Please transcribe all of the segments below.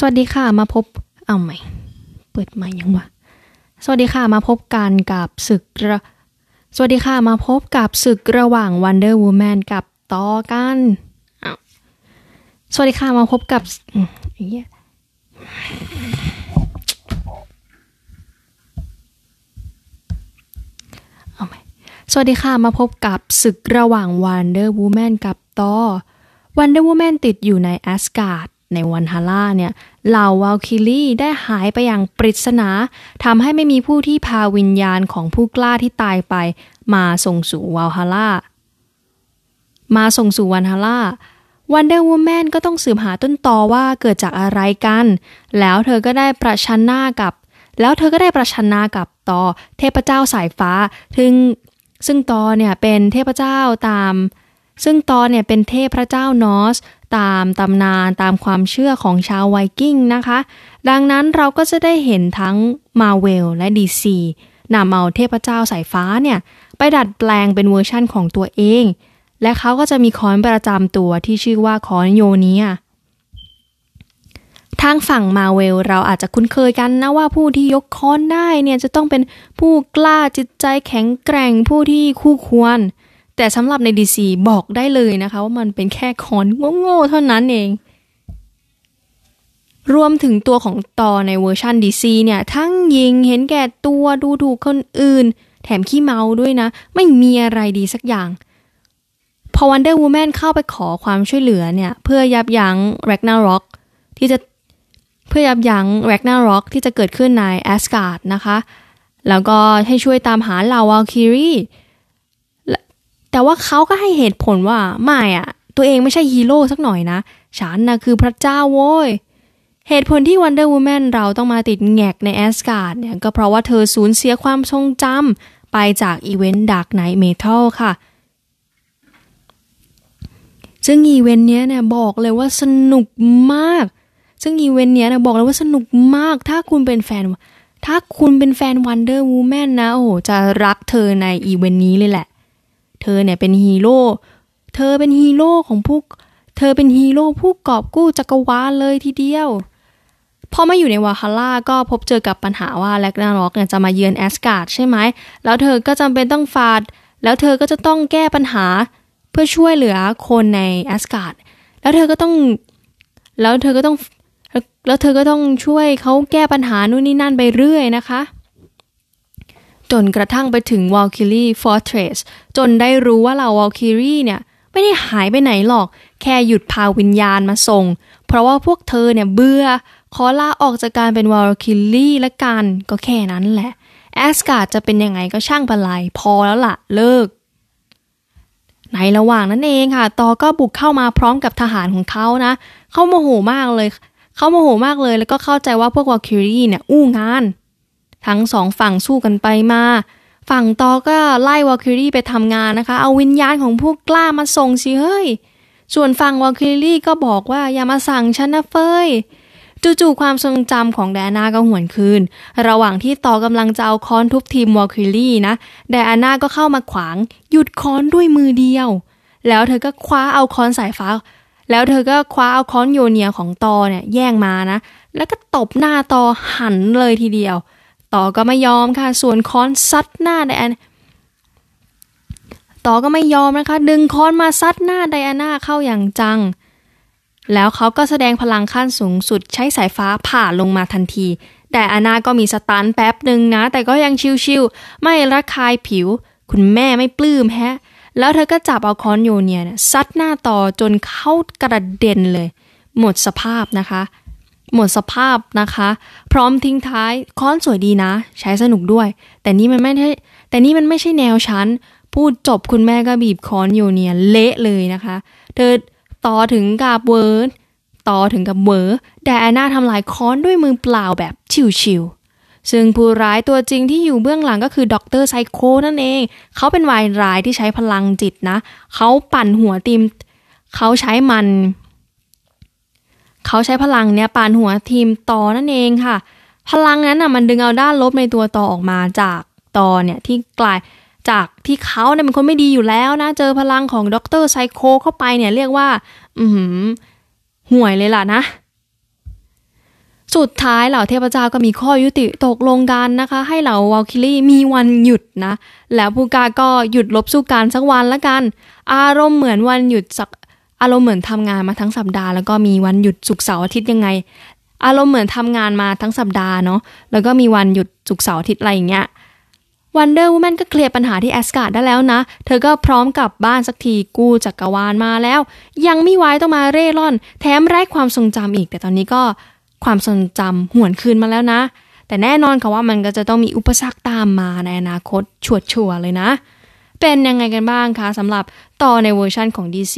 สวัสดีค่ะมาพบเอาใหม่ เปิดใหม่ยังวะสวัสดีค่ะมาพบกันกับศึกระสวัสดีค่ะมาพบกับศึกระหว่าง Wonder Woman กับต่อกันอาสวัสดีค่ะมาพบกับอืมไอ้เหี้ยเอาใหม่สวัสดีค่ะมาพบกับศึกระหว่าง Wonder Woman กับต่อ Wonder Woman ติดอยู่ในแอสการ์ด ใน Valhalla เนี่ยเหล่า Valkyrie ได้หายไปอย่างปริศนาทำให้ไม่มีผู้ที่พาวิญญาณของผู้กล้าที่ตายไป มาส่งสู่ Valhalla มาส่งสู่ Valhalla Wonder Woman ก็ต้องสืบหาต้นตอว่าเกิดจากอะไรกัน แล้วเธอก็ได้ประชันหน้ากับ แล้วเธอก็ได้ประชันหน้ากับตอเทพเจ้าสายฟ้าซึ่งซึ่งตอเนี่ยเป็นเทพเจ้าตาม ซึ่งตอเนี่ยเป็นเทพพระเจ้า Norse ตามตำนานตามความเชื่อของชาวไวกิ้งนะคะ ดังนั้นเราก็จะได้เห็นทั้งมาเวลและ DC นำเอาเทพเจ้าสายฟ้าเนี่ยไปดัดแปลงเป็นเวอร์ชั่นของตัวเอง และเขาก็จะมีค้อนประจำตัวที่ชื่อว่าค้อนโยเนียทางฝั่งมาเวลเราอาจจะคุ้นเคยกันนะว่าผู้ที่ยกค้อนได้เนี่ยจะต้องเป็นผู้กล้าจิตใจแข็งแกร่งผู้ที่คู่ควร แต่สำหรับใน DC บอกได้เลยนะคะ ว่ามันเป็นแค่คอนโง่ๆเท่านั้นเอง รวมถึงตัวของตอในเวอร์ชัน DC เนี่ยทั้งยิงเห็นแก่ตัวดูถูกคนอื่น แถมขี้เมาด้วยนะ ไม่มีอะไรดีสักอย่าง พอ Wonder Woman เข้าไปขอความช่วยเหลือเนี่ย เพื่อยับยั้ง Ragnarok ที่จะเพื่อยับยั้ง Ragnarok ที่จะเกิดขึ้นใน Asgard นะคะ แล้วก็ให้ช่วยตามหาเหล่า Valkyrie แต่ว่าเขาก็ให้เหตุผลว่าไม่อะตัวเองไม่ใช่ฮีโร่สักหน่อยนะ ฉันนะคือพระเจ้าโว้ย เหตุผลที่ Wonder Woman เราต้องมาติดแงกในแอสการ์ดเนี่ยก็เพราะว่าเธอสูญเสียความทรงจำไปจากอีเวนต์ Dark Nights Metal ค่ะ ซึ่งอีเวนต์เนี้ยเนี่ยบอกเลยว่าสนุกมาก ซึ่งอีเวนต์เนี้ยนะบอกเลยว่าสนุกมาก ถ้าคุณเป็นแฟน ถ้าคุณเป็นแฟน Wonder Woman นะ โอ้โห จะรักเธอในอีเวนต์นี้เลยแหละ เธอเนี่ยเป็นฮีโร่ เธอเป็นฮีโร่ของผู้ เธอเป็นฮีโร่ผู้กอบกู้จักรวาลเลยทีเดียว พอมาอยู่ใน Valhalla ก็พบเจอกับปัญหาว่า Ragnarok เนี่ยจะมาเยือนแอสการ์ดใช่ไหม แล้วเธอก็จำเป็นต้องฟาด แล้วเธอก็จะต้องแก้ปัญหาเพื่อช่วยเหลือคนในแอสการ์ด แล้วเธอก็ต้อง แล้วเธอก็ต้อง แล้วเธอก็ต้องช่วยเขาแก้ปัญหานู่นนี่นั่นไปเรื่อยนะคะ จนกระทั่งไปถึง Valkyrie Fortress จนได้รู้ว่าเหล่า Valkyrie เนี่ย ไม่ได้หายไปไหนหรอก แค่หยุดพาวิญญาณมาส่ง เพราะว่าพวกเธอเนี่ยเบื่อ ขอลาออกจากการเป็น Valkyrie ละกันก็แค่นั้นแหละแอสการ์ดจะเป็นยังไงก็ช่างปะไรพอแล้วล่ะ เลิก ในระหว่างนั้นเองค่ะ ตอก็บุกเข้ามาพร้อมกับทหารของเขานะ เขาโมโหมากเลย เขาโมโหมากเลย แล้วก็เข้าใจว่าพวก Valkyrie เนี่ยอู้งาน ทั้งสองฝั่งสู้กันไปมา ฝั่งตอก็ไล่ Valkyrie ไปทำงานนะคะ เอาวิญญาณของผู้กล้ามาส่งสิเฮ้ย ส่วนฝั่ง Valkyrie ก็บอกว่าอย่ามาสั่งฉันนะเฟยจู่ๆความทรงจำของแดนาก็หวนคืน ระหว่างที่ตอกำลังจะเอาค้อนทุบทีมวอลคิรี่นะ แดนาก็เข้ามาขวาง หยุดค้อนด้วยมือเดียว แล้วเธอก็คว้าเอาค้อนสายฟ้า แล้วเธอก็คว้าเอาค้อนโยเนียของตอเนี่ยแย่งมานะ แล้วก็ตบหน้าตอหันเลยทีเดียว ต่อก็ไม่ยอมค่ะ ส่วนค้อนซัดหน้าไดอาน่าต่อก็ไม่ยอมนะคะ ดึงค้อนมาซัดหน้าไดอาน่าเข้าอย่างจัง แล้วเขาก็แสดงพลังขั้นสูงสุดใช้สายฟ้าผ่าลงมาทันทีไดอาน่าก็มีสตันแป๊บหนึ่งนะ แต่ก็ยังชิวๆไม่ระคายผิว คุณแม่ไม่ปลื้มแฮะ แล้วเธอก็จับเอาค้อนโยเนียเนี่ยซัดหน้าต่อจนเข้ากระเด็นเลย หมดสภาพนะคะ หมดสภาพนะคะ พร้อมทิ้งท้ายค้อนสวยดีนะ ใช้สนุกด้วย แต่นี่มันไม่ใช่แต่นี่มันไม่ใช่แนวฉัน พูดจบคุณแม่ก็บีบค้อนอยู่เนี่ยเละเลยนะคะ เธอต่อถึงกับเวิร์ดต่อถึงกับเวอร์แต่แอนนาทำลายค้อนด้วยมือเปล่าแบบชิวๆซึ่งผู้ร้ายตัวจริงที่อยู่เบื้องหลังก็คือด็อกเตอร์ไซโคนั่นเอง เขาเป็นวายร้ายที่ใช้พลังจิตนะ เขาปั่นหัวทีม เขาใช้มัน เขาใช้พลังเนี่ยปานหัวทีมต่อนั่นเองค่ะ พลังนั้นอะมันดึงเอาด้านลบในตัวต่อออกมาจากต่อเนี่ยที่กลายจากที่เขาเนี่ยเป็นคนไม่ดีอยู่แล้วนะ เจอพลังของ Doctor Psycho เข้าไปเนี่ยเรียกว่า อืมห่วยเลยล่ะนะ สุดท้ายเหล่าเทพเจ้าก็มีข้อยุติตกลงกันนะคะ ให้เหล่า Valkyrie มีวันหยุดนะ แล้วผู้กล้าก็หยุดรบสู้การสักวันละกัน อารมณ์เหมือนวันหยุดสัก อารมณ์เหมือนทำงานมาทั้งสัปดาห์แล้วก็มีวันหยุดศุกร์เสาร์อาทิตย์ยังไง อารมณ์เหมือนทำงานมาทั้งสัปดาห์เนาะแล้วก็มีวันหยุดศุกร์เสาร์อาทิตย์อะไรอย่างเงี้ย Wonder Woman ก็เคลียร์ปัญหาที่แอสการ์ดได้แล้วนะ เธอก็พร้อมกลับบ้านสักทีกู้จักรวาลมาแล้ว ยังไม่วายต้องมาเร่ร่อน แถมไร้ความทรงจำอีก แต่ตอนนี้ก็ความทรงจำหวนคืนมาแล้วนะ แต่แน่นอนค่ะว่ามันก็จะต้องมีอุปสรรคตามมาในอนาคตชัวร์ชัวร์เลยนะ เป็นยังไงกันบ้างคะสำหรับต่อในเวอร์ชันของ DC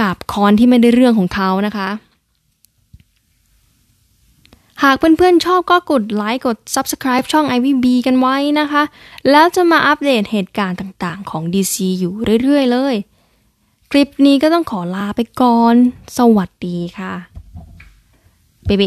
กับค้อนที่ไม่ได้เรื่องของเขานะคะ หากเพื่อนๆชอบก็กดไลค์กด Subscribe ช่อง IVB กันไว้นะคะ แล้วจะมาอัปเดตเหตุการณ์ต่างๆของ DC อยู่เรื่อยๆเลย คลิปนี้ก็ต้องขอลาไปก่อน สวัสดีค่ะเบเบ